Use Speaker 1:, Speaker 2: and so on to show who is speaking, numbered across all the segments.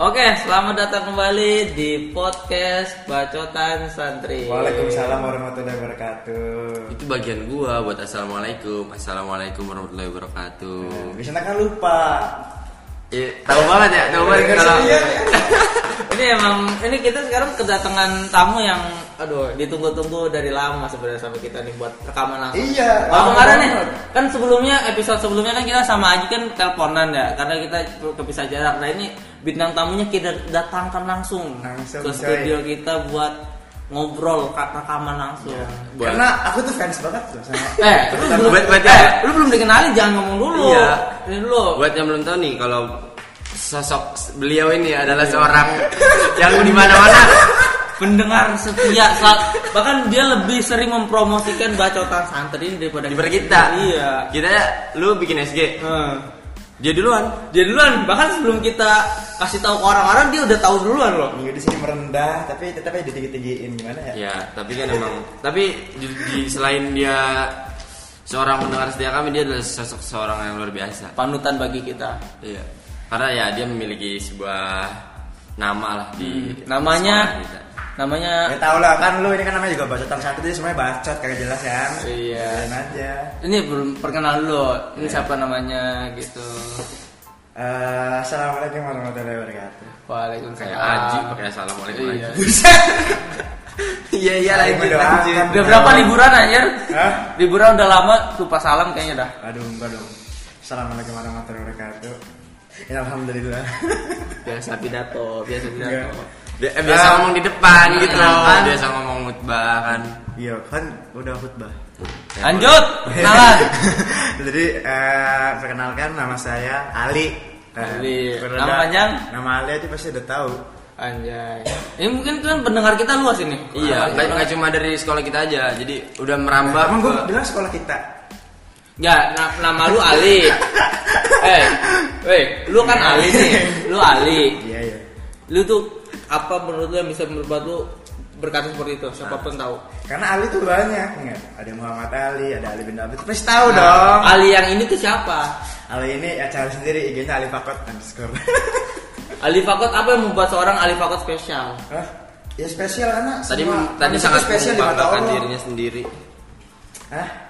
Speaker 1: Oke, selamat datang kembali di podcast Bacotan Santri.
Speaker 2: Waalaikumsalam warahmatullahi wabarakatuh.
Speaker 3: Itu bagian gua buat assalamualaikum, assalamualaikum warahmatullahi wabarakatuh.
Speaker 2: Biasanya kan lupa.
Speaker 3: Iya, tahu banget ya, tahu banget
Speaker 2: Dengar
Speaker 3: kalau
Speaker 2: sendiri ya.
Speaker 1: Ini emang ini kita sekarang kedatangan tamu yang aduh ditunggu-tunggu dari lama sebenarnya sampai kita nih buat rekaman langsung.
Speaker 2: Iya,
Speaker 1: Oh,
Speaker 2: lama
Speaker 1: kemarin nih kan sebelumnya episode sebelumnya kan kita sama Aji kan teleponan ya karena kita kepisah jarak. Nah ini bintang tamunya kita datangkan langsung,
Speaker 2: Langsung,
Speaker 1: ke
Speaker 2: coy.
Speaker 1: studio kita buat ngobrol rekaman langsung.
Speaker 3: Buat-
Speaker 2: Karena aku tuh fans banget tuh sama.
Speaker 1: Eh, lu belum,
Speaker 3: Buat- buat-
Speaker 1: eh, lu belum dikenalin jangan ngomong dulu.
Speaker 3: Iya.
Speaker 1: Ini dulu.
Speaker 3: buat yang belum tahu nih kalau sosok beliau ini adalah seorang yang di mana-mana.
Speaker 1: pendengar setia bahkan dia lebih sering mempromosikan bacotan santri ini daripada
Speaker 3: Daripada kita.
Speaker 1: Iya.
Speaker 3: Kita lu bikin SG,
Speaker 1: Hmm.
Speaker 3: dia duluan.
Speaker 1: Dia duluan, bahkan sebelum kita kasih tahu ke orang-orang dia udah tahu duluan loh.
Speaker 2: Iya di sini merendah, tapi tetap aja ditinggi-tinggiin gimana ya?
Speaker 3: Ya, tapi kan emang tapi di, di- selain dia seorang pendengar setia kami, dia adalah sosok seorang yang luar biasa.
Speaker 1: Panutan bagi kita.
Speaker 3: Iya. Karena ya dia memiliki sebuah nama lah di
Speaker 1: Hmm. Namanya
Speaker 3: kita.
Speaker 1: namanya
Speaker 2: Ya tau lah kan lu ini kan namanya juga bacotan satu jadi semuanya bacot kagak jelas kan?
Speaker 1: Iya.
Speaker 2: Aja.
Speaker 1: ini belum perkenal dulu. Ini siapa namanya gitu.
Speaker 2: Eh, Assalamualaikum warahmatullahi wabarakatuh.
Speaker 1: Waalaikumsalam.
Speaker 3: Kayak Aji pakai assalamualaikum
Speaker 1: Iya.
Speaker 3: Iya iya lanjut.
Speaker 1: Udah berapa liburan?
Speaker 2: Hah?
Speaker 1: Liburan udah lama lupa salam kayaknya dah.
Speaker 2: Aduh, enggak dong. Assalamualaikum warahmatullahi wabarakatuh. Ya, alhamdulillah.
Speaker 1: Biasa pidato, biasa pidato.
Speaker 3: Dia- eh, biasa
Speaker 2: Ah.
Speaker 3: ngomong di depan gitu loh.
Speaker 1: Kan?
Speaker 3: Biasa ngomong khutbah kan.
Speaker 2: Iya kan udah khutbah.
Speaker 3: Ya,
Speaker 1: Lanjut, kenalan.
Speaker 2: Jadi eh, perkenalkan nama saya Ali. Eh,
Speaker 1: Ali.
Speaker 2: berada-
Speaker 1: Nama panjang?
Speaker 2: Nama Ali aja pasti udah tahu.
Speaker 1: Anjay. Ini mungkin kan pendengar kita luas ini.
Speaker 3: Iya, nggak cuma dari sekolah kita aja. Jadi udah merambah.
Speaker 2: Emang gue bilang sekolah kita.
Speaker 1: Ya, na- nama lu Ali. eh, weh, lu kan Ali nih. Lu Ali.
Speaker 2: Iya iya.
Speaker 1: Lu tuh apa menurut lu yang bisa membuat lu berkata seperti itu? Siapa pun tahu.
Speaker 2: Karena Ali tuh banyak, ingat. Ada Muhammad Ali, ada Ali bin Abi. Pasti tahu dong.
Speaker 1: Ali yang ini tuh siapa?
Speaker 2: Ali ini ya cari sendiri IG-nya Ali Fakot underscore.
Speaker 1: Ali Fakot apa yang membuat seorang Ali Fakot spesial?
Speaker 2: Hah? Ya spesial karena
Speaker 3: Tadi tadi sangat
Speaker 2: spesial di mata
Speaker 3: dirinya sendiri.
Speaker 2: Hah?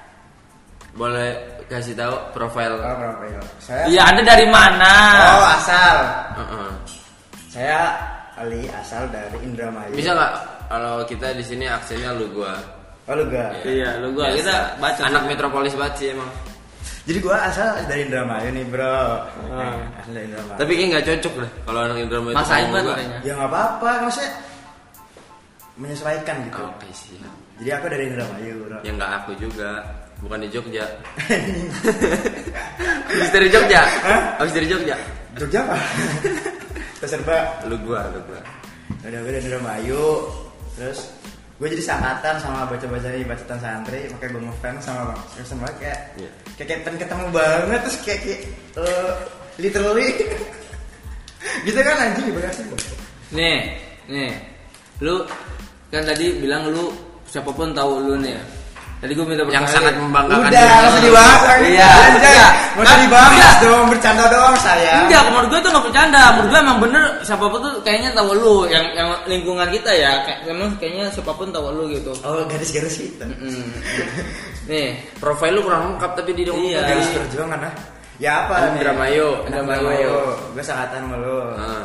Speaker 3: Boleh kasih tahu profil.
Speaker 2: Oh, profil. Saya
Speaker 1: Iya, Anda dari mana?
Speaker 2: Oh, asal.
Speaker 3: Heeh.
Speaker 2: Saya Ali asal dari Indramayu.
Speaker 3: Bisa nggak kalau kita di sini aksennya lu gua.
Speaker 2: Oh, lu gak?
Speaker 1: Iya, lu gua
Speaker 3: Biasa.
Speaker 1: kita baca.
Speaker 3: Anak metropolis banget sih emang.
Speaker 2: Jadi gua asal dari Indramayu nih, Bro. Eh, Asal dari Indramayu.
Speaker 3: Tapi kayak nggak cocok lah kalau anak Indramayu
Speaker 1: Mas
Speaker 3: gua.
Speaker 1: katanya.
Speaker 2: ya nggak apa-apa, maksudnya menyesuaikan gitu.
Speaker 3: Oke sih.
Speaker 2: Jadi aku dari Indramayu, Bro.
Speaker 3: Ya nggak aku juga. Bukan di Jogja. Habis dari Jogja. Habis dari Jogja.
Speaker 2: Jogja apa? Terserba.
Speaker 3: Lu gua, lu gua.
Speaker 2: Udah gue dari Indramayu. Terus gue jadi sangkatan sama baca-baca di bacaan santri makanya gue ngefans sama bang sama kayak
Speaker 3: Iya.
Speaker 2: kayak kayak pengen ketemu banget terus kayak, kayak eh, literally gitu kan anjing gimana sih
Speaker 1: Nih, nih. Lu kan tadi bilang lu siapa pun tahu lu nih. Tadi gue minta
Speaker 3: Yang sangat membanggakan.
Speaker 2: udah nggak usah dibahas
Speaker 1: Iya. Iya.
Speaker 2: nggak usah dibahas
Speaker 1: enggak.
Speaker 2: dong bercanda doang saya
Speaker 1: Enggak, menurut gue tuh gak bercanda. Menurut gue emang bener siapa pun tuh kayaknya tahu lu. Yang yang lingkungan kita ya, kayak emang kayaknya siapa pun tahu lu gitu.
Speaker 2: oh garis-garis itu
Speaker 1: Mm. Nih,
Speaker 3: Profil lu kurang lengkap tapi di dong.
Speaker 1: Iya.
Speaker 2: garis perjuangan ah ya apa?
Speaker 3: Indramayu.
Speaker 2: Indramayu gue sangkatan sama lu
Speaker 3: Heeh.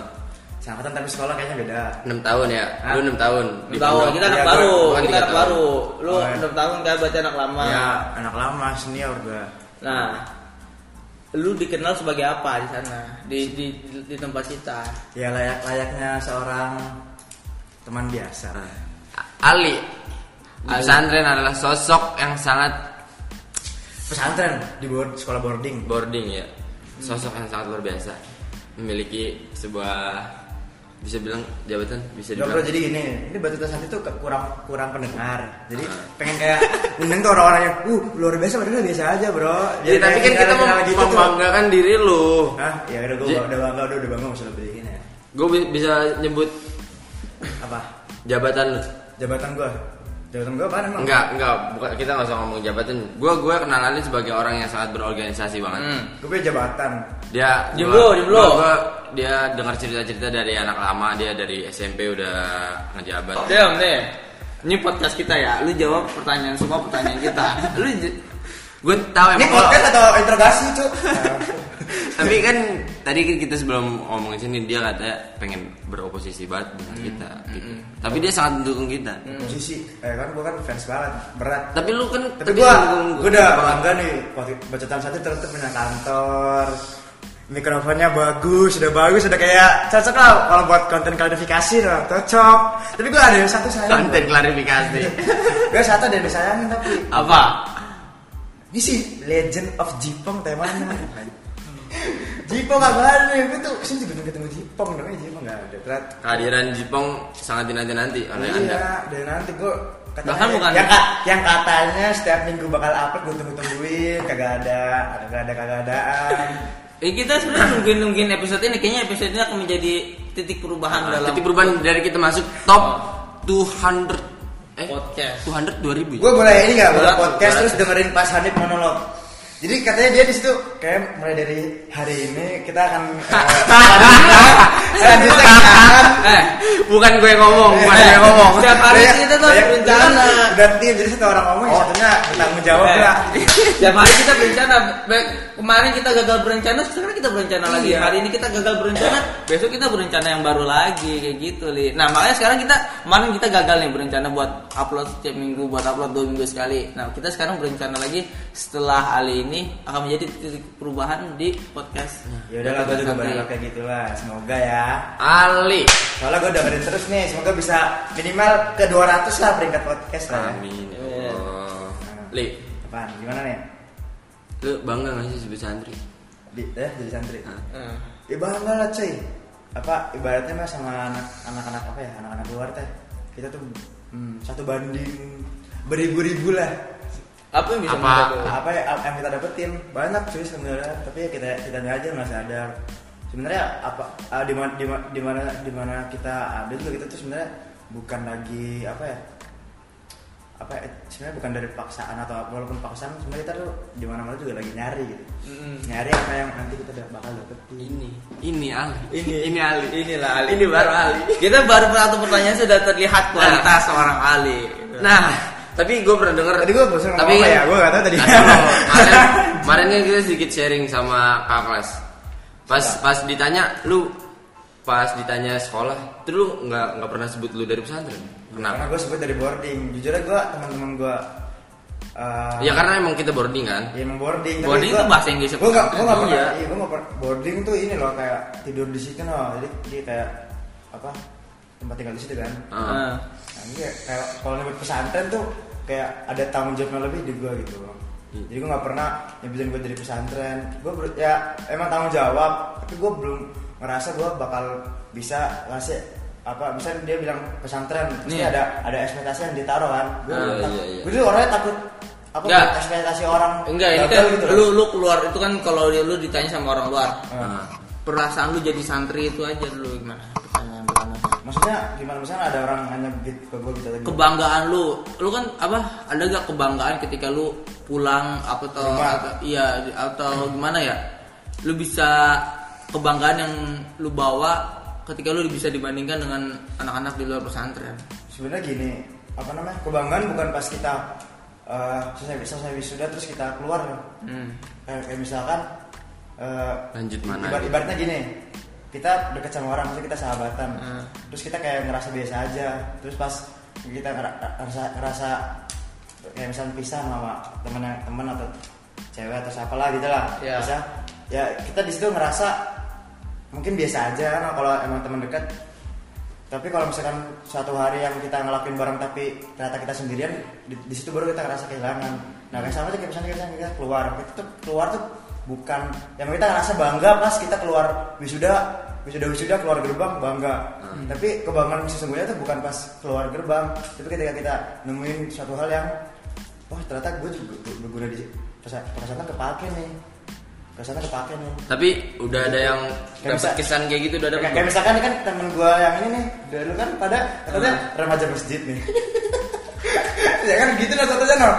Speaker 2: Sangkatan tapi sekolah kayaknya beda
Speaker 3: 6 tahun ya.
Speaker 2: Hah?
Speaker 3: Lu 6 tahun. di pondok.
Speaker 1: kita anak
Speaker 2: Iya,
Speaker 1: baru,
Speaker 3: gua- gua
Speaker 1: kita anak
Speaker 3: tahun.
Speaker 1: baru. Lu
Speaker 2: Oh, iya.
Speaker 1: 6 tahun kayak baca anak lama.
Speaker 2: ya anak lama senior gue
Speaker 1: Nah, lu dikenal sebagai apa di sana? Di di di tempat kita.
Speaker 2: ya layak layaknya seorang teman biasa
Speaker 3: Ali. Di
Speaker 1: Ali.
Speaker 3: pesantren adalah sosok yang sangat
Speaker 2: pesantren di board, sekolah boarding
Speaker 3: boarding ya. Sosok yang sangat luar biasa. Memiliki sebuah bisa bilang jabatan bisa dibilang
Speaker 2: jadi gini ini batu tasan itu kurang kurang pendengar jadi
Speaker 3: Ah.
Speaker 2: pengen kayak undang tuh orang-orang yang uh luar biasa padahal biasa aja bro
Speaker 3: Ya, tapi kan kita mau
Speaker 2: gitu tuh.
Speaker 3: membanggakan diri lu.
Speaker 2: Hah? ya udah gue
Speaker 3: Jadi-
Speaker 2: udah bangga udah udah bangga usah lebih gini ya
Speaker 3: Gue bisa nyebut
Speaker 2: apa
Speaker 3: jabatan lu.
Speaker 2: jabatan gue jabatan gue apa emang
Speaker 3: Enggak, enggak, bukan kita nggak usah ngomong jabatan. Gua gua kenal Ali sebagai orang yang sangat berorganisasi banget.
Speaker 1: Hmm.
Speaker 2: gue punya jabatan
Speaker 3: Dia. Gua, gua, dia dengar cerita-cerita dari anak lama dia dari SMP udah ngejabat.
Speaker 1: Dem nih. Ini podcast kita ya. Lu jawab pertanyaan semua pertanyaan kita. Lu
Speaker 3: Gue tahu
Speaker 2: Ini
Speaker 3: emang kalau-
Speaker 2: podcast atau interogasi cuk?
Speaker 3: tapi kan tadi kita sebelum ngomongin sini dia katanya pengen beroposisi banget dengan kita gitu. Tapi dia sangat mendukung kita.
Speaker 2: Posisi, eh kan gue kan fans banget, berat.
Speaker 3: Tapi lu kan
Speaker 2: Tapi
Speaker 3: tadi
Speaker 2: gua, gua udah bangga nih waktu satu terus punya kantor mikrofonnya bagus, udah bagus, udah kayak cocok lah kalau buat konten klarifikasi lah, cocok. Tapi gua ada yang satu sayang.
Speaker 3: konten klarifikasi.
Speaker 2: Gue satu ada yang disayangin tapi
Speaker 1: apa?
Speaker 2: ini sih Legend of Jipong temanya. Jipong gak ada nih, gue tuh ke sini juga ketemu Jipong, namanya Jipong gak ada. Ternyata
Speaker 3: Kehadiran Jipong sangat dinanti-nanti oleh Anda.
Speaker 2: Iya, dari nanti gue katanya,
Speaker 1: Bahkan bukan-
Speaker 2: yang, yang katanya setiap minggu bakal upload gue tunggu tungguin kagak ada kagak ada kagak adaan
Speaker 1: Eh, kita sebenarnya nungguin nungguin episode ini. Kayaknya episode ini akan menjadi titik perubahan
Speaker 3: Nah,
Speaker 1: dalam
Speaker 3: titik perubahan dari kita masuk top 200 eh
Speaker 1: podcast.
Speaker 3: 200 2000
Speaker 2: gue boleh ini nggak boleh podcast terus dengerin pas Hanif monolog jadi katanya dia di situ kayak mulai dari hari ini kita akan eh, selanjutnya
Speaker 1: Eh,
Speaker 3: bukan gue ngomong, bukan gue ngomong.
Speaker 1: Setiap hari kita tuh berencana.
Speaker 2: tim jadi satu orang ngomong yang satunya bertanggung jawab
Speaker 1: Eh,
Speaker 2: lah
Speaker 1: Setiap hari kita berencana. Be- Kemarin kita gagal berencana, sekarang kita berencana lagi.
Speaker 2: Iya.
Speaker 1: Hari ini kita gagal berencana, besok kita berencana yang baru lagi kayak gitu, Li. Nah, makanya sekarang kita kemarin kita gagal nih berencana buat upload setiap minggu, buat upload dua minggu sekali. Nah, kita sekarang berencana lagi setelah hari ini akan menjadi titik perubahan di podcast.
Speaker 2: ya udahlah gue juga berharap kayak gitulah semoga ya
Speaker 3: Ali.
Speaker 2: Soalnya gue dengerin terus nih, semoga bisa minimal ke 200 lah peringkat podcast lah.
Speaker 3: Amin. ya
Speaker 1: Iya.
Speaker 3: Allah. Li,
Speaker 2: Apaan? Gimana nih?
Speaker 3: lu bangga gak sih sebagai santri?
Speaker 2: Di, eh, jadi santri.
Speaker 3: Hah?
Speaker 1: Eh.
Speaker 2: Ya bangga lah cuy. Apa ibaratnya mah sama anak- anak-anak apa ya? Anak-anak luar teh. Kita tuh hmm, satu banding beribu-ribu lah.
Speaker 1: Apa yang bisa
Speaker 3: Apa-
Speaker 1: membuat lu-
Speaker 2: Apa ya apa yang kita dapetin? Banyak cuy sebenarnya, tapi ya kita kita aja nggak sadar. Sebenarnya apa di mana di ma- di mana di mana kita ada juga kita tuh sebenarnya bukan lagi apa ya? Apa ya, sebenarnya bukan dari paksaan atau walaupun paksaan sebenarnya kita tuh di mana mana juga lagi nyari gitu
Speaker 1: Mm-mm.
Speaker 2: nyari apa yang nanti kita bakal dapetin
Speaker 3: Ini, ini Ali.
Speaker 1: Ini
Speaker 3: ini Ali.
Speaker 1: Inilah Ali.
Speaker 3: Ini baru Ali.
Speaker 1: Kita baru satu pertanyaan sudah terlihat kualitas seorang Ali.
Speaker 3: Nah, tapi gue pernah denger.
Speaker 2: Tadi gua bosan
Speaker 3: tapi
Speaker 2: apa ya? Nggak tahu tadi.
Speaker 3: Nah, kemarin, kemarin kan kita sedikit sharing sama kakak kelas. Pas pas ditanya lu pas ditanya sekolah, tuh lu nggak nggak pernah sebut lu dari pesantren.
Speaker 2: Karena
Speaker 3: Kenapa?
Speaker 2: gue sebut dari boarding jujur aja gue teman-teman gue uh,
Speaker 3: Ya karena emang kita boarding kan.
Speaker 2: ya emang boarding
Speaker 1: Boarding itu bahasa Inggris
Speaker 2: gue gak gue gak pernah
Speaker 1: Iya.
Speaker 2: iya gue gak pernah boarding tuh ini loh kayak tidur di situ loh jadi dia kayak apa tempat tinggal di situ kan
Speaker 3: Ah.
Speaker 1: Nah,
Speaker 2: ini kayak, kayak kalau nyebut pesantren tuh kayak ada tanggung jawabnya lebih di gue gitu loh
Speaker 3: Hmm.
Speaker 2: jadi gue gak pernah nyebutin gue dari pesantren gue ya emang tanggung jawab tapi gue belum ngerasa gue bakal bisa ngasih apa misalnya dia bilang pesantren pasti
Speaker 1: Nih.
Speaker 2: ada ada ekspektasi yang ditaruh kan gue
Speaker 3: Ah, iya, iya.
Speaker 2: gue orangnya takut apa
Speaker 1: Enggak.
Speaker 2: ekspektasi orang
Speaker 1: enggak ini kan
Speaker 2: gitu
Speaker 1: lu lu keluar itu kan kalau lu ditanya sama orang luar.
Speaker 2: Ah.
Speaker 1: Perasaan lu jadi santri itu aja dulu gimana? Pertanyaan pertama.
Speaker 2: maksudnya gimana misalnya ada orang hanya gitu ke gue gitu lagi
Speaker 1: Kebanggaan lu, lu kan apa? Ada gak kebanggaan ketika lu pulang apa atau, atau iya atau gimana ya? Lu bisa kebanggaan yang lu bawa ketika lu bisa dibandingkan dengan anak-anak di luar pesantren.
Speaker 2: sebenarnya gini apa namanya kebanggaan bukan pas kita eh, selesai selesai wisuda terus kita keluar.
Speaker 1: Hmm.
Speaker 2: kayak, kayak misalkan eh,
Speaker 3: Lanjut mana?
Speaker 2: ibarat, ibaratnya gini kita deket sama orang maksudnya kita sahabatan
Speaker 1: Hmm.
Speaker 2: terus kita kayak ngerasa biasa aja terus pas kita ngera- ngerasa ngerasa kayak misalnya pisah sama temen temen atau cewek atau siapa lah gitu lah
Speaker 1: Ya.
Speaker 2: bisa ya kita di situ ngerasa mungkin biasa aja kan kalau emang teman dekat tapi kalau misalkan suatu hari yang kita ngelakuin bareng tapi ternyata kita sendirian di, di situ baru kita ngerasa kehilangan. Nah kayak sama aja kayak misalnya kita, kita keluar kita tuh keluar tuh bukan yang kita ngerasa bangga pas kita keluar wisuda wisuda wisuda keluar gerbang bangga. Tapi kebanggaan sesungguhnya tuh bukan pas keluar gerbang tapi ketika kita nemuin suatu hal yang wah ternyata gue juga berguna di perasaan kepake nih perasaan kepake nih.
Speaker 3: Tapi udah ada yang
Speaker 2: Kayak
Speaker 3: dapat kesan kayak gitu udah ada
Speaker 2: kayak, kayak misalkan kan temen gue yang ini nih dulu kan pada katanya remaja masjid nih. Ya kan gitu lah contohnya no.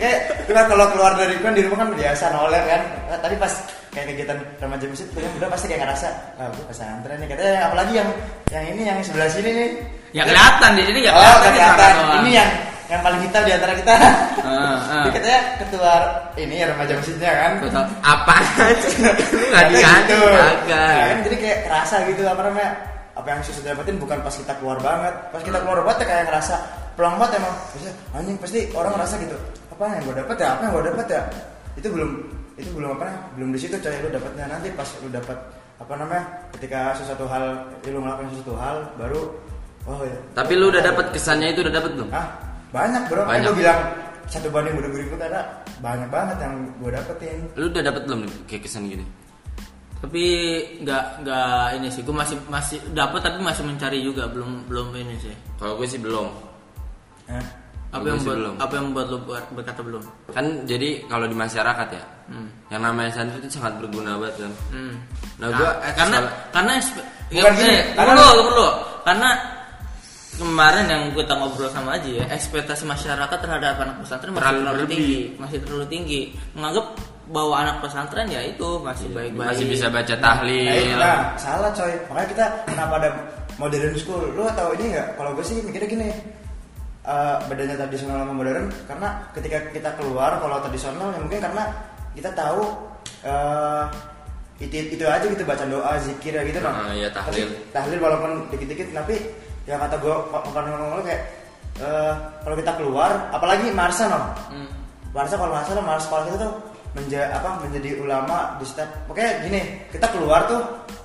Speaker 2: Kayak kita kalau keluar dari kan di rumah kan biasa noleh kan. Nah, tapi pas kayak kegiatan remaja masjid tuh yang udah pasti kayak ngerasa ah gue pesantren nih. Katanya apalagi yang yang ini yang sebelah sini nih.
Speaker 1: Ya kelihatan di sini ya
Speaker 2: oh
Speaker 1: kelihatan. doang.
Speaker 2: ini yang yang paling hitam di antara kita
Speaker 1: ah.
Speaker 2: Dia katanya ketua ini ya remaja masjidnya kan
Speaker 1: Betul.
Speaker 3: Apa aja? Lu nggak
Speaker 2: Katanya
Speaker 3: diganti
Speaker 2: gitu.
Speaker 3: Kagak.
Speaker 2: kan jadi kayak kerasa gitu apa namanya apa yang susah dapetin bukan pas kita keluar banget pas kita keluar banget ya kayak ngerasa pelang banget emang Maksudnya, anjing pasti orang ngerasa gitu apa yang gue dapet ya apa yang gue dapet ya itu belum itu belum apa namanya belum di situ coy lu dapetnya nanti pas lu dapet apa namanya ketika sesuatu hal lu ngelakuin sesuatu hal baru oh ya
Speaker 3: Tapi lu udah dapat kesannya itu udah dapat belum?
Speaker 2: ah banyak bro kan
Speaker 3: Banyak.
Speaker 2: gue bilang satu banding udah beribu karena banyak banget yang gue dapetin
Speaker 3: Lu udah dapat belum nih kayak kesan gini?
Speaker 1: Tapi nggak nggak ini sih, gue masih masih dapat tapi masih mencari juga, belum belum ini sih.
Speaker 3: Kalau gue sih belum.
Speaker 2: Hah?
Speaker 1: Apa
Speaker 3: Gue
Speaker 1: yang buat
Speaker 3: belum.
Speaker 1: apa yang buat lo ber- berkata belum?
Speaker 3: Kan jadi kalau di masyarakat ya,
Speaker 1: Hmm.
Speaker 3: yang namanya santri itu sangat berguna banget kan.
Speaker 1: Hmm.
Speaker 3: Nah, gua
Speaker 1: eh, karena
Speaker 3: soal-
Speaker 1: karena
Speaker 2: Bukan
Speaker 1: ya,
Speaker 2: gini,
Speaker 1: eh,
Speaker 2: karena-
Speaker 1: perlu perlu karena kemarin yang kita ngobrol sama Aji ya ekspektasi masyarakat terhadap anak pesantren masih
Speaker 3: Terlalu
Speaker 1: terlalu, tinggi masih terlalu tinggi menganggap bahwa anak pesantren ya itu masih baik-baik
Speaker 3: Masih bisa baca
Speaker 2: Nah,
Speaker 3: tahlil.
Speaker 2: nah, salah coy. Makanya kita kenapa ada modern school? Lu tahu ini nggak? Kalau gue sih mikirnya gini. eh, bedanya tradisional sama modern karena ketika kita keluar kalau tradisional ya mungkin karena kita tahu eh itu itu aja gitu baca doa zikir ya gitu
Speaker 3: Ah, iya, tahlil.
Speaker 2: Tapi tahlil walaupun dikit-dikit tapi yang kata gue bukan ngomong kayak eh, kalau kita keluar apalagi Marsa no
Speaker 1: Hmm.
Speaker 2: Marsa kalau nggak salah Mars sekolah kita tuh menja apa menjadi ulama di step pokoknya gini kita keluar tuh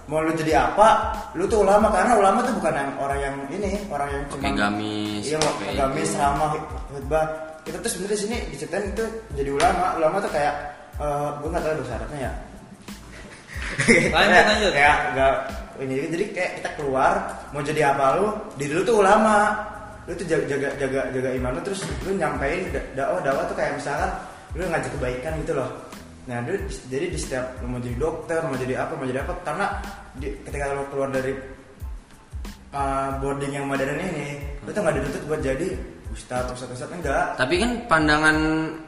Speaker 2: mau lu jadi apa lu tuh ulama karena ulama tuh bukan yang orang yang ini orang yang cuma
Speaker 3: gamis,
Speaker 2: iya gamis ramah khutbah. Kita tuh sebenarnya di sini diceritain itu jadi ulama. Ulama tuh kayak eh gue nggak tahu syaratnya ya.
Speaker 1: Lanjut, lanjut.
Speaker 2: kayak nggak ini jadi kayak kita keluar mau jadi apa lu diri lu tuh ulama. Lu tuh jaga jaga jaga, jaga iman lu terus lu nyampein da- dakwah dakwah tuh kayak misalkan lu ngajak kebaikan gitu loh. Nah lu, jadi di setiap lu mau jadi dokter mau jadi apa mau jadi apa karena di, ketika lu keluar dari uh, boarding yang modern ini lu tuh nggak dituntut buat jadi ustadz ustadz ustadz enggak.
Speaker 3: Tapi kan pandangan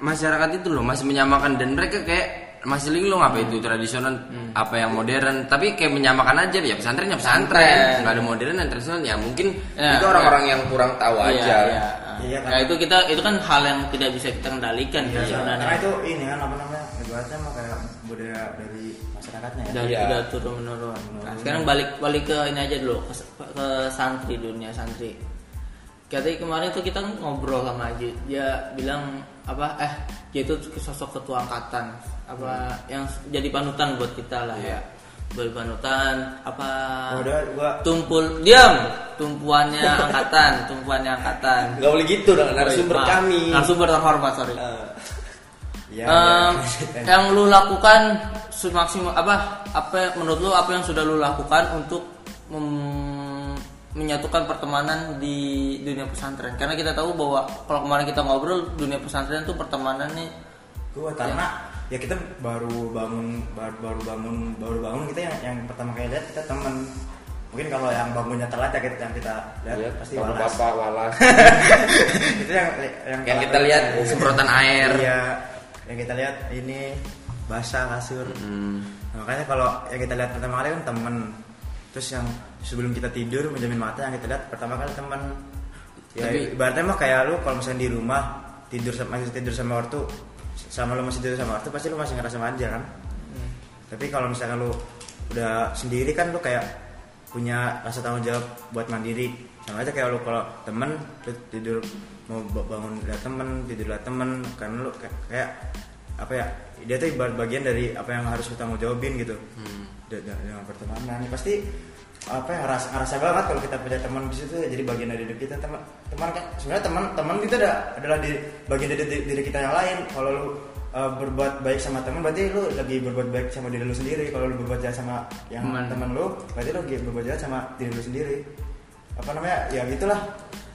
Speaker 3: masyarakat itu loh masih menyamakan. Dan mereka kayak masih linglung apa itu tradisional apa yang modern tapi kayak menyamakan aja ya pesantren ya pesantren nggak ada modern dan tradisional ya mungkin
Speaker 1: Ya,
Speaker 3: itu orang-orang yang kurang tahu
Speaker 1: Iya,
Speaker 3: aja
Speaker 1: iya.
Speaker 2: Iya, kan?
Speaker 1: Ya itu kita itu kan hal yang tidak bisa kita kendalikan
Speaker 2: Iya, karena
Speaker 1: sebenarnya.
Speaker 2: itu ini kan apa namanya ibaratnya mah kayak budaya dari masyarakatnya ya
Speaker 1: dari
Speaker 3: Iya.
Speaker 1: udah turun menurun. Nah, sekarang balik balik ke ini aja dulu ke, ke santri dunia santri. Katanya kemarin tuh kita ngobrol sama Aji, dia bilang apa eh dia itu sosok ketua angkatan apa yang jadi panutan buat kita lah ya. Buat panutan apa
Speaker 2: Oh, udah gua
Speaker 1: tumpul diam! Tumpuannya angkatan tumpuannya angkatan.
Speaker 3: Nggak boleh gitu dong narasumber
Speaker 1: Maaf,
Speaker 3: kami.
Speaker 1: Narasumber terhormat sorry.
Speaker 2: Ya,
Speaker 1: Em,
Speaker 2: ya.
Speaker 1: yang lu lakukan semaksimal apa apa menurut lu apa yang sudah lu lakukan untuk mem- menyatukan pertemanan di dunia pesantren. Karena kita tahu bahwa kalau kemarin kita ngobrol dunia pesantren tuh pertemanan nih.
Speaker 2: Gua karena ya kita baru bangun baru, baru bangun baru bangun kita yang yang pertama kali lihat kita temen. Mungkin kalau yang bangunnya telat ya kita yang kita lihat
Speaker 3: Lihat,
Speaker 2: pasti walas.
Speaker 3: bapak walas.
Speaker 2: Itu yang yang,
Speaker 3: yang kita lihat semprotan air.
Speaker 2: Iya yang kita lihat ini basah kasur.
Speaker 3: Hmm.
Speaker 2: Nah, makanya kalau yang kita lihat pertama kali kan temen terus yang sebelum kita tidur menjamin mata yang kita lihat pertama kali temen ya
Speaker 3: Tapi-
Speaker 2: ibaratnya mah kayak lu kalau misalnya di rumah tidur sama masih tidur sama ortu sama lu masih tidur sama ortu pasti lu masih ngerasa manja kan? Tapi kalau misalkan lu udah sendiri kan lu kayak punya rasa tanggung jawab buat mandiri. Sama aja kayak lu kalau temen lu tidur mau ba- bangun lihat temen tidur lihat temen karena lu kayak, kayak apa ya dia tuh ibarat bagian dari apa yang harus lu tanggung jawabin gitu. Da- dengan pertemanan pasti apa ya ngerasa, ngerasa banget kalau kita punya teman di situ ya. Jadi bagian dari hidup kita teman teman kan sebenarnya teman teman kita ada, adalah di, bagian dari diri, diri kita yang lain. Kalau lu uh, berbuat baik sama teman berarti lu lagi berbuat baik sama diri lu sendiri. Kalau lu berbuat jahat sama yang
Speaker 1: Teman.
Speaker 2: teman lu berarti lu lagi berbuat jahat sama diri lu sendiri. Apa namanya? Ya gitulah.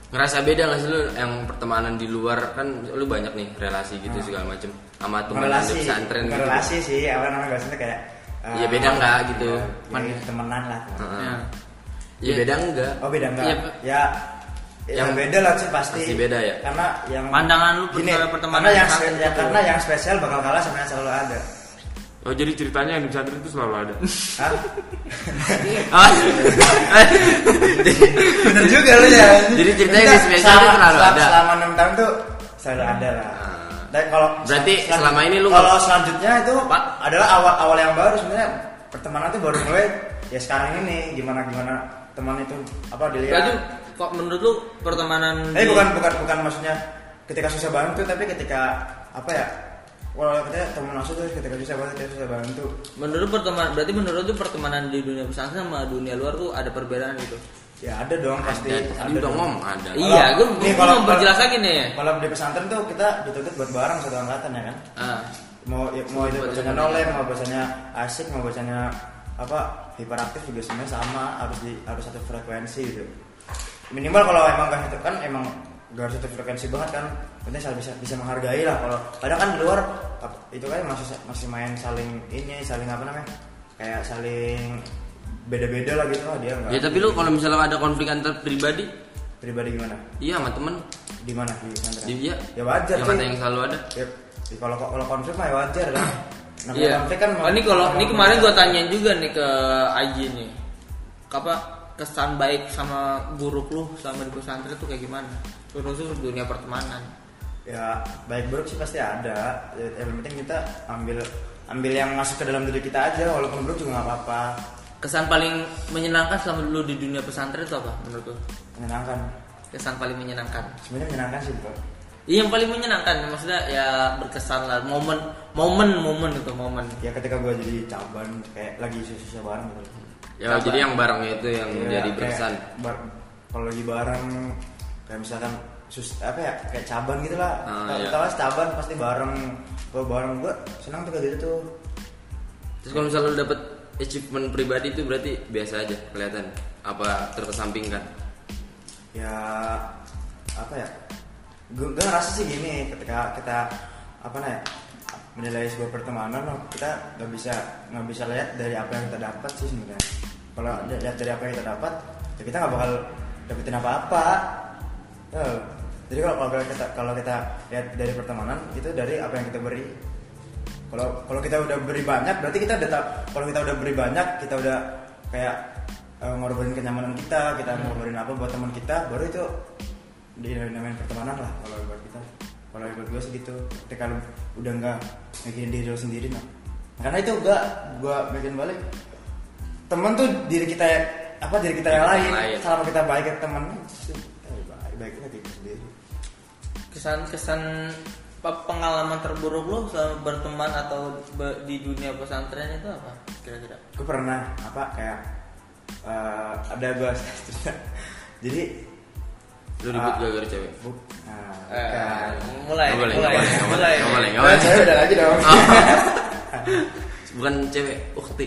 Speaker 3: Ngerasa beda nggak sih lu yang pertemanan di luar? Kan lu banyak nih relasi gitu segala macem. Sama teman di pesantren gitu.
Speaker 2: relasi sih. Apa namanya bahasanya kayak uh,
Speaker 3: Iya, beda nggak gitu.
Speaker 2: ya, ya, temenan lah
Speaker 3: Heeh.
Speaker 1: Ya.
Speaker 3: ya beda enggak
Speaker 2: Oh beda enggak?
Speaker 1: Iya,
Speaker 2: ya,
Speaker 3: Yang-
Speaker 2: yang beda lah sih pasti.
Speaker 3: pasti beda ya?
Speaker 2: Karena yang
Speaker 1: Pandangan lu
Speaker 2: gini,
Speaker 1: pertemanan
Speaker 2: karena yang spe- ya, karena yang spesial bakal kalah sama yang selalu ada.
Speaker 3: Oh jadi ceritanya yang di pesantren itu selalu ada.
Speaker 2: Hah?
Speaker 3: Ah.
Speaker 2: bener juga lu ya
Speaker 3: Jadi ceritanya di
Speaker 2: Enggak,
Speaker 3: spesial
Speaker 2: selama-
Speaker 3: itu selalu
Speaker 2: selama-
Speaker 3: ada.
Speaker 2: selama 6 tahun tuh selalu ada lah dan kalau.
Speaker 3: Berarti selama ini lu
Speaker 2: kalau selanjutnya itu
Speaker 1: Pak.
Speaker 2: adalah awal awal yang baru sebenarnya pertemanan tuh baru mulai ya sekarang ini gimana gimana teman itu apa
Speaker 1: Berarti
Speaker 2: dilihat
Speaker 1: kok menurut lu pertemanan
Speaker 2: tapi
Speaker 1: di-
Speaker 2: bukan bukan bukan maksudnya ketika susah bantu tapi ketika apa ya kalau kita teman masuk tuh ketika susah bantu kita susah bantu
Speaker 1: menurut lu pertemanan berarti menurut lu pertemanan di dunia pesantren sama dunia luar tuh ada perbedaan gitu.
Speaker 2: Ya ada dong pasti.
Speaker 3: Dan tadi udah
Speaker 2: dong.
Speaker 3: ngomong ada.
Speaker 1: Iya, gue
Speaker 2: nih,
Speaker 1: gue
Speaker 2: kalau-
Speaker 1: mau berjelas lagi nih.
Speaker 2: kalau di pesantren tuh kita dituntut buat bareng satu angkatan ya kan?
Speaker 1: Ah,
Speaker 2: mau ya, mau itu bacanya
Speaker 1: dengan
Speaker 2: nolem mau bacanya asik mau bacanya apa hiperaktif juga sebenarnya sama harus di harus satu frekuensi gitu. Minimal kalau emang gak satu kan emang gak harus satu frekuensi banget kan. Penting saling bisa bisa menghargai lah. Kalau kadang kan di luar itu kan masih masih main saling ini saling apa namanya kayak saling beda-beda lah gitu lah dia nggak
Speaker 3: Ya tapi lu kalau misalnya ada konflik antar pribadi,
Speaker 2: pribadi gimana
Speaker 3: iya sama temen,
Speaker 2: di mana di pesantren
Speaker 3: iya.
Speaker 2: ya wajar
Speaker 3: Yang
Speaker 2: cuy.
Speaker 3: kata yang selalu ada.
Speaker 2: Ya, ya kalau kalau konflik mah ya wajar kan Namanya
Speaker 1: Iya.
Speaker 2: konflik kan
Speaker 1: Oh, ini kalau ini kemarin gue tanyain juga nih ke Aji nih. Apa kesan baik sama guru lu sama di pesantren tuh kayak gimana? Terus dunia pertemanan.
Speaker 2: ya baik buruk sih pasti ada ya, yang penting kita ambil ambil yang masuk ke dalam diri kita aja walaupun buruk juga nggak apa-apa
Speaker 1: Kesan paling menyenangkan selama lu di dunia pesantren itu apa menurut lu?
Speaker 2: menyenangkan
Speaker 1: Kesan paling menyenangkan.
Speaker 2: sebenarnya menyenangkan sih bro
Speaker 1: Iya yang paling menyenangkan maksudnya ya berkesan lah momen momen momen itu momen.
Speaker 2: ya ketika gue jadi caban kayak lagi susah-susah bareng gitu
Speaker 3: Ya
Speaker 1: Apa?
Speaker 3: jadi yang bareng itu yang
Speaker 2: Iya,
Speaker 3: jadi berkesan.
Speaker 2: bar- kalau lagi bareng kayak misalkan sus apa ya kayak caban gitu lah
Speaker 3: Ah,
Speaker 2: Tahu-
Speaker 3: iya.
Speaker 2: caban pasti bareng gue bareng gue senang tuh kayak gitu tuh
Speaker 3: Terus kalau misalnya lu dapet achievement pribadi itu berarti biasa aja kelihatan. Apa terkesampingkan.
Speaker 2: ya apa ya? Gue ngerasa sih gini ketika kita apa namanya menilai sebuah pertemanan loh, kita nggak bisa nggak bisa lihat dari apa yang kita dapat sih sebenarnya. Kalau li- lihat dari apa yang kita dapat ya kita nggak bakal dapetin apa-apa. Tuh. jadi kalau kalau kita kalau kita lihat dari pertemanan itu dari apa yang kita beri kalau kalau kita udah beri banyak berarti kita udah ta- kalau kita udah beri banyak kita udah kayak eh, ngorbanin kenyamanan kita kita ngorbanin apa buat teman kita baru itu di namanya pertemanan lah kalau buat kita. Kalau buat gue segitu ketika lu udah nggak mikirin diri lu sendiri nah. Karena itu gak gue bikin balik teman tuh diri kita apa diri kita yang lain,
Speaker 3: lain.
Speaker 2: selama kita baik ke teman kita baik baik kita diri sendiri.
Speaker 1: Kesan kesan pengalaman terburuk lu selama berteman atau be- di dunia pesantren itu apa kira-kira?
Speaker 2: gue pernah apa kayak eh, ada gue jadi
Speaker 3: Lu ribut
Speaker 2: Ah.
Speaker 3: gara-gara cewek.
Speaker 2: bu, nah,
Speaker 1: Eh,
Speaker 2: bukan.
Speaker 1: mulai, mulai, mulai.
Speaker 2: Nah,
Speaker 3: boleh.
Speaker 2: cewek udah lagi dong
Speaker 3: Bukan cewek, ukti.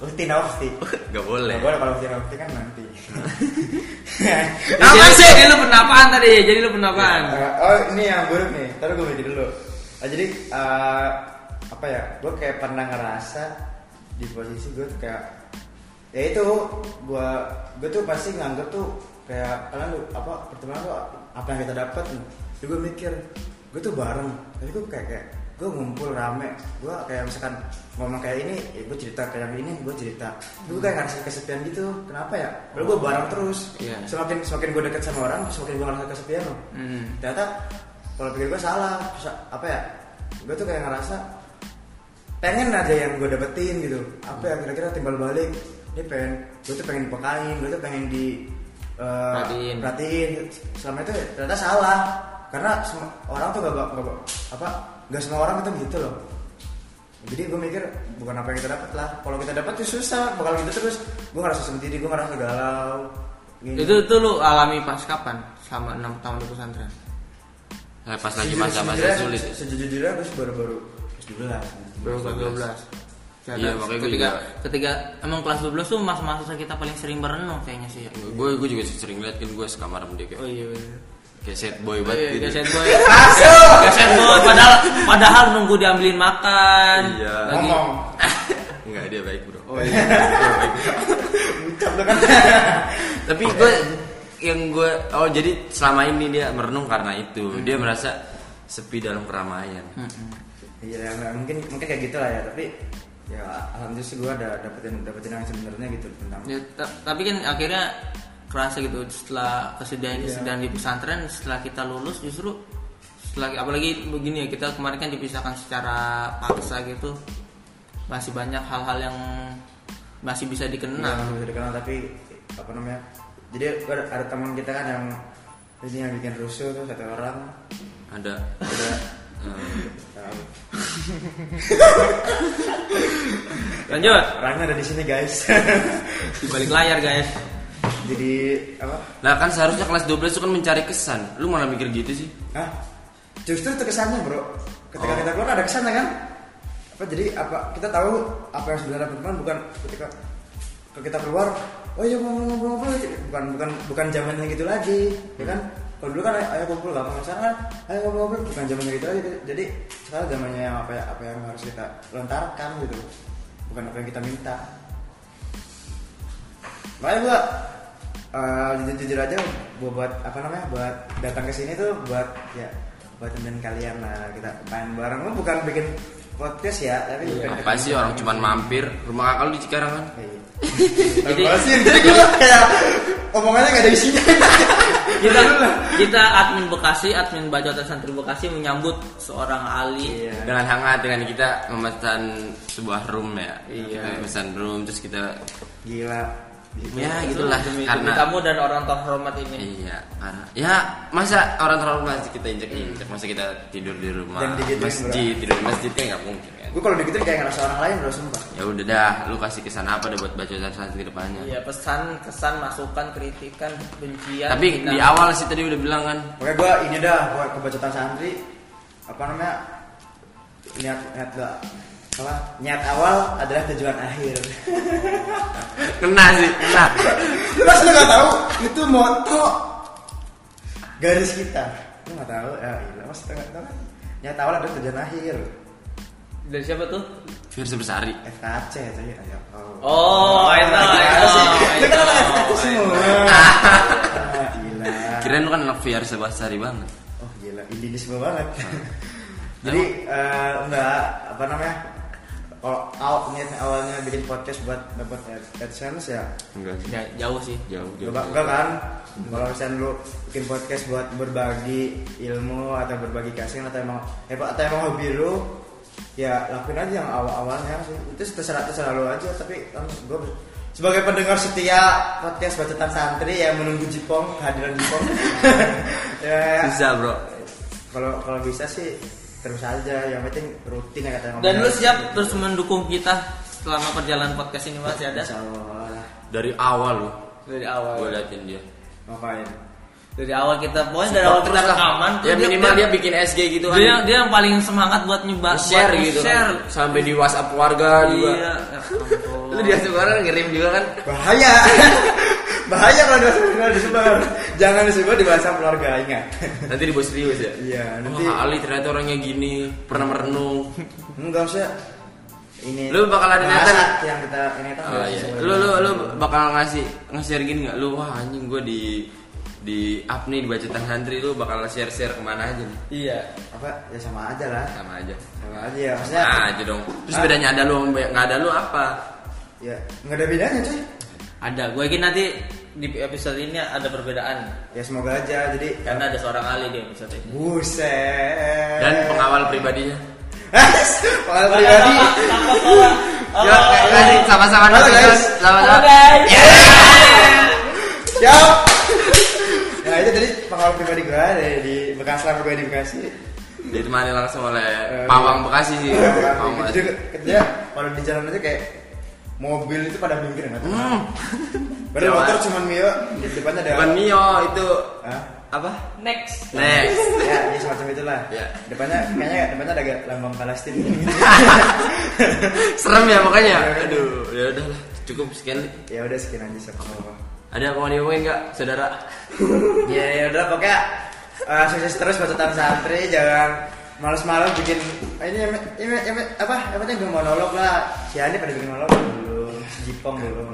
Speaker 2: Ukti nah ukti
Speaker 3: Gak boleh.
Speaker 2: Nggak boleh kalau ukti nah ukti kan nanti
Speaker 1: Apa sih? Jadi lu pernah apaan tadi? Jadi lu pernah apaan?
Speaker 2: Eh, oh ini yang buruk nih taruh gue mikir dulu Ah, jadi eh, apa ya gue kayak pernah ngerasa di posisi gue tuh kayak ya itu gue gue tuh pasti nganggep tuh kayak kalian lu apa pertemanan tuh apa yang kita dapat jadi gue mikir gue tuh bareng tapi gue kayak kayak gue ngumpul rame. Gue kayak misalkan ngomong kayak ini ya gue cerita kayak yang ini gue cerita. Gue kayak ngerasa kesepian gitu. Kenapa ya? Padahal gue bareng terus.
Speaker 1: Iya.
Speaker 2: semakin semakin gue deket sama orang semakin gue ngerasa kesepian loh.
Speaker 1: Hmm.
Speaker 2: ternyata kalau pikir gue salah. Sa- apa ya? Gue tuh kayak ngerasa pengen aja yang gue dapetin gitu. Apa ya kira-kira timbal balik? Dia pengen gue tuh pengen dipekain gue tuh pengen di eh,
Speaker 1: Perhatiin.
Speaker 2: perhatiin. Selama itu ternyata salah. Karena orang tuh gak, gak, gak apa gak semua orang itu gitu loh jadi gue mikir bukan apa yang kita dapat lah kalau kita dapat tuh susah bakal gitu terus gue ngerasa sendiri gue ngerasa galau Gini.
Speaker 1: Itu itu lu alami pas kapan? Selama 6 tahun di pesantren.
Speaker 3: Nah, pas lagi masa-masa sulit.
Speaker 2: Sejujurnya gue baru-baru kelas 12
Speaker 1: Baru kelas 12.
Speaker 3: Iya, makanya gua
Speaker 1: ketika
Speaker 3: juga-
Speaker 1: ketika emang kelas 12 tuh masa-masa kita paling sering berenang kayaknya sih ya.
Speaker 3: Gue gue juga sering liat kan gue sekamar sama dia kayak
Speaker 1: Oh iya bener.
Speaker 3: Sad boy
Speaker 1: Oh,
Speaker 3: banget
Speaker 1: iya,
Speaker 3: gitu.
Speaker 1: sad boy. Sad boy padahal padahal nunggu diambilin makan.
Speaker 3: Iya.
Speaker 1: Lagi
Speaker 2: ngomong
Speaker 3: Enggak dia baik bro.
Speaker 1: Oh iya.
Speaker 2: ucap lu kan
Speaker 3: Tapi gue yang gue oh jadi selama ini dia merenung karena itu dia merasa sepi dalam keramaian.
Speaker 1: Hmm.
Speaker 2: iya nggak, mungkin mungkin kayak gitu lah ya tapi ya alhamdulillah sih gue ada dapetin dapetin yang sebenarnya gitu tentang
Speaker 1: Ya, ta- tapi kan akhirnya kerasa gitu. Setelah kesedihan
Speaker 2: Iya.
Speaker 1: kesedihan di pesantren setelah kita lulus justru setelah apalagi begini ya kita kemarin kan dipisahkan secara paksa gitu. Masih banyak hal-hal yang masih bisa dikenal
Speaker 2: masih bisa dikenal tapi apa namanya jadi ada, ada teman kita kan yang ini yang bikin rusuh tuh satu orang.
Speaker 3: Ada.
Speaker 2: Ada.
Speaker 3: Eh,
Speaker 1: lanjut.
Speaker 2: Orangnya ada di sini guys.
Speaker 1: Di balik layar guys
Speaker 2: jadi apa?
Speaker 3: Nah kan seharusnya kelas 12 itu kan mencari kesan. Lu malah mikir gitu sih.
Speaker 2: Hah? Justru itu kesannya bro. Ketika
Speaker 3: Oh.
Speaker 2: kita keluar ada kesannya kan? Apa Jadi apa kita tahu apa yang sebenarnya teman bukan ketika kita keluar Oh iya ngobrol-ngobrol Bukan bukan bukan zamannya gitu lagi Ya kan? Kalau dulu kan ayo kumpul gak masalah ayo ngobrol-ngobrol bukan zamannya gitu lagi. Jadi sekarang zamannya yang apa ya apa yang harus kita lontarkan gitu. Bukan apa yang kita minta. Makanya gua eh, jujur jujur aja buat apa namanya buat datang ke sini tuh buat ya buat temen kalian lah. Kita main bareng. Lu bukan bikin podcast ya tapi bukan
Speaker 3: Apa sih orang cuman mampir. Rumah kakak lu di Cikarang kan?
Speaker 1: Jadi-
Speaker 2: jadi sih? Jadi gua kayak omongannya gak ada isinya.
Speaker 1: Kita kita admin Bekasi admin Bajotan Santri Bekasi menyambut seorang Ali
Speaker 2: iya.
Speaker 3: Dengan hangat dengan kita memesan sebuah room ya.
Speaker 1: Iya.
Speaker 3: Kita Memesan room terus kita
Speaker 2: gila
Speaker 3: Ya gitulah
Speaker 1: demi, demi
Speaker 3: Karena
Speaker 1: kamu dan orang terhormat ini.
Speaker 3: Iya, karena ya masa orang masih kita injek injek, masa kita tidur di rumah
Speaker 2: Dan digituin,
Speaker 3: masjid, tidur di masjid kan nggak mungkin kan.
Speaker 2: gua kalau digituin kayak ngerasa orang lain bro sumpah.
Speaker 3: Ya udah dah, lu kasih kesan apa deh buat baca santri ke depannya.
Speaker 1: Iya pesan kesan masukan kritikan bencian
Speaker 3: Tapi di awal sih tadi udah bilang kan,
Speaker 2: Pokoknya gue ini dah buat kebacotan santri apa namanya niat niat gak apa niat awal adalah tujuan akhir.
Speaker 3: kena sih, kena.
Speaker 2: Mas lu nggak tahu itu moto garis kita. Lu nggak tahu ya iya mas nggak tahu? Niat awal adalah tujuan akhir.
Speaker 1: dari siapa tuh
Speaker 3: Firsa Besari.
Speaker 2: FKC itu ya. ya.
Speaker 1: oh itu
Speaker 2: Ada sih.
Speaker 1: itu
Speaker 2: Itu kan FKC semua. Gila.
Speaker 3: Kirain lu kan anak Firsa Besari banget.
Speaker 2: Oh gila, indinisme banget. Jadi eh, enggak apa namanya? Kalau awal niat awalnya bikin podcast buat dapat ad- AdSense ya
Speaker 3: Enggak sih.
Speaker 1: Ya, jauh sih
Speaker 3: Jauh, jauh.
Speaker 2: enggak, enggak kan? Kalau misalnya lu bikin podcast buat berbagi ilmu atau berbagi kasih atau emang eh, atau emang hobi lu ya lakuin aja yang awal-awalnya sih. Itu terserah terserah lu aja tapi kan gue sebagai pendengar setia podcast bacotan santri yang menunggu Jipong kehadiran Jipong ya,
Speaker 3: Susah bro.
Speaker 2: kalau kalau bisa sih terus aja yang penting rutin ya kata
Speaker 1: dan lu siap terus mendukung kita selama perjalanan podcast ini masih ada
Speaker 2: Insya Allah
Speaker 3: Dari awal lu,
Speaker 1: dari awal
Speaker 3: gue liatin dia.
Speaker 2: ngapain
Speaker 1: dari awal kita pokoknya dari awal kita rekaman tuh
Speaker 3: Ya minimal dia bikin SG gitu kan.
Speaker 1: dia, dia yang paling semangat buat nyebar
Speaker 3: share
Speaker 1: buat
Speaker 3: gitu
Speaker 1: share
Speaker 3: kan. Sampai di WhatsApp keluarga juga.
Speaker 1: iya ya ampun.
Speaker 3: Lu di WhatsApp keluarga ngirim juga kan.
Speaker 2: bahaya bahaya kalau disebar disebar jangan disebar di bahasa keluarga ingat
Speaker 3: Nanti dibuat serius ya.
Speaker 2: iya nanti
Speaker 3: Wah, Ali ternyata orangnya gini, pernah merenung.
Speaker 2: enggak usah ini
Speaker 3: Lu bakal ada niatan-
Speaker 2: yang kita ini kan
Speaker 3: Oh, iya. Lu lu lu bakal ngasih nge-share gini nggak? Lu wah anjing gue di di up nih di bacotan santri lu bakal share-share ke mana aja nih?
Speaker 1: iya
Speaker 2: apa ya sama aja lah
Speaker 3: Sama aja.
Speaker 2: sama aja ya maksudnya
Speaker 3: Nah, aja dong. Terus
Speaker 2: Ah.
Speaker 3: bedanya ada lu sama nggak ada lu apa?
Speaker 2: ya nggak ada bedanya cuy
Speaker 1: ada gue yakin nanti di episode ini ada perbedaan
Speaker 2: ya semoga aja jadi
Speaker 1: karena ada seorang Ali di episode ini
Speaker 2: buset
Speaker 3: Dan pengawal pribadinya.
Speaker 2: pengalaman pribadi
Speaker 3: Ya, kasih sama-sama
Speaker 2: Halo,
Speaker 3: dulu,
Speaker 2: guys.
Speaker 3: Sama-sama.
Speaker 2: Siap. Nah itu tadi pengalaman pribadi gue dari di Bekasi lah gue di Bekasi.
Speaker 3: Ditemani langsung oleh
Speaker 2: Eh,
Speaker 3: Pawang Bekasi sih. Pawang Bekasi.
Speaker 2: kerja kalau di jalan aja kayak mobil itu pada minggir nggak tahu.
Speaker 3: Hmm.
Speaker 2: Padahal motor cuma Mio di depannya ada.
Speaker 3: Bukan Mio itu
Speaker 2: Hah?
Speaker 3: apa?
Speaker 1: next
Speaker 3: Next.
Speaker 2: Ya, ya semacam itulah.
Speaker 3: Ya.
Speaker 2: Depannya kayaknya depannya ada lambang Palestina.
Speaker 3: Serem ya makanya. Aduh, ya udahlah. Cukup sekian.
Speaker 2: ya udah sekian aja siapa apa.
Speaker 3: Ada yang mau diomongin nggak, saudara?
Speaker 2: Ya ya udah pokoknya eh, sukses terus bacotan santri jangan males-males bikin ini em, em, apa yang penting gue monolog lah si Andi pada bikin monolog belum si Jipong belum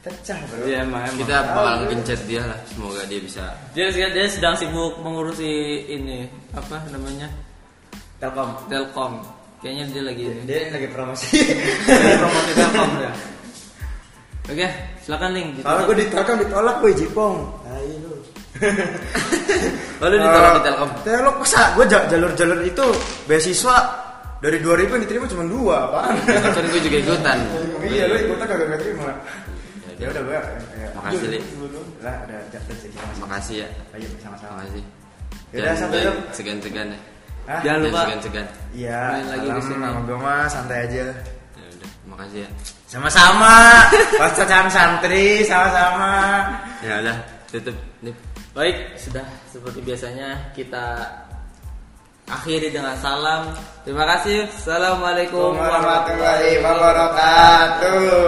Speaker 2: pecah bro
Speaker 1: Iya emang emang.
Speaker 3: Kita bakal gencet dia lah. Semoga dia bisa.
Speaker 1: Dia, dia sedang sibuk mengurusi ini apa namanya
Speaker 2: telkom
Speaker 1: Telkom. Kayaknya dia lagi ini.
Speaker 2: dia lagi promosi
Speaker 1: Lagi promosi Telkom ya. Oke, silakan Ling.
Speaker 2: Kalau gue di telkom ditolak gue jipong ayo lu
Speaker 3: Lalu ditolak di Telkom.
Speaker 2: Telok masa gue jalur-jalur itu beasiswa dari 2000 yang diterima cuma dua apaan
Speaker 3: Kan gue juga ikutan.
Speaker 2: iya lu ikutan kagak gak terima ya udah gue ya.
Speaker 3: Makasih, Li.
Speaker 2: lah ada jatuh sih
Speaker 3: Makasih ya.
Speaker 2: ayo sama-sama
Speaker 3: Makasih.
Speaker 2: Yaudah, sampai
Speaker 3: baik,
Speaker 2: jumpa.
Speaker 3: segan-segan ya.
Speaker 2: Hah?
Speaker 1: Jangan lupa.
Speaker 3: segan-segan.
Speaker 2: Iya,
Speaker 1: Main lagi di sini.
Speaker 2: sama gue mah santai aja.
Speaker 3: Ya udah, makasih ya.
Speaker 2: Sama-sama. Pacaran santri, sama-sama.
Speaker 3: Ya udah, tutup. Nih.
Speaker 1: Baik, sudah seperti biasanya kita akhiri dengan salam. Terima kasih. Assalamualaikum
Speaker 2: Warahmatullahi wabarakatuh.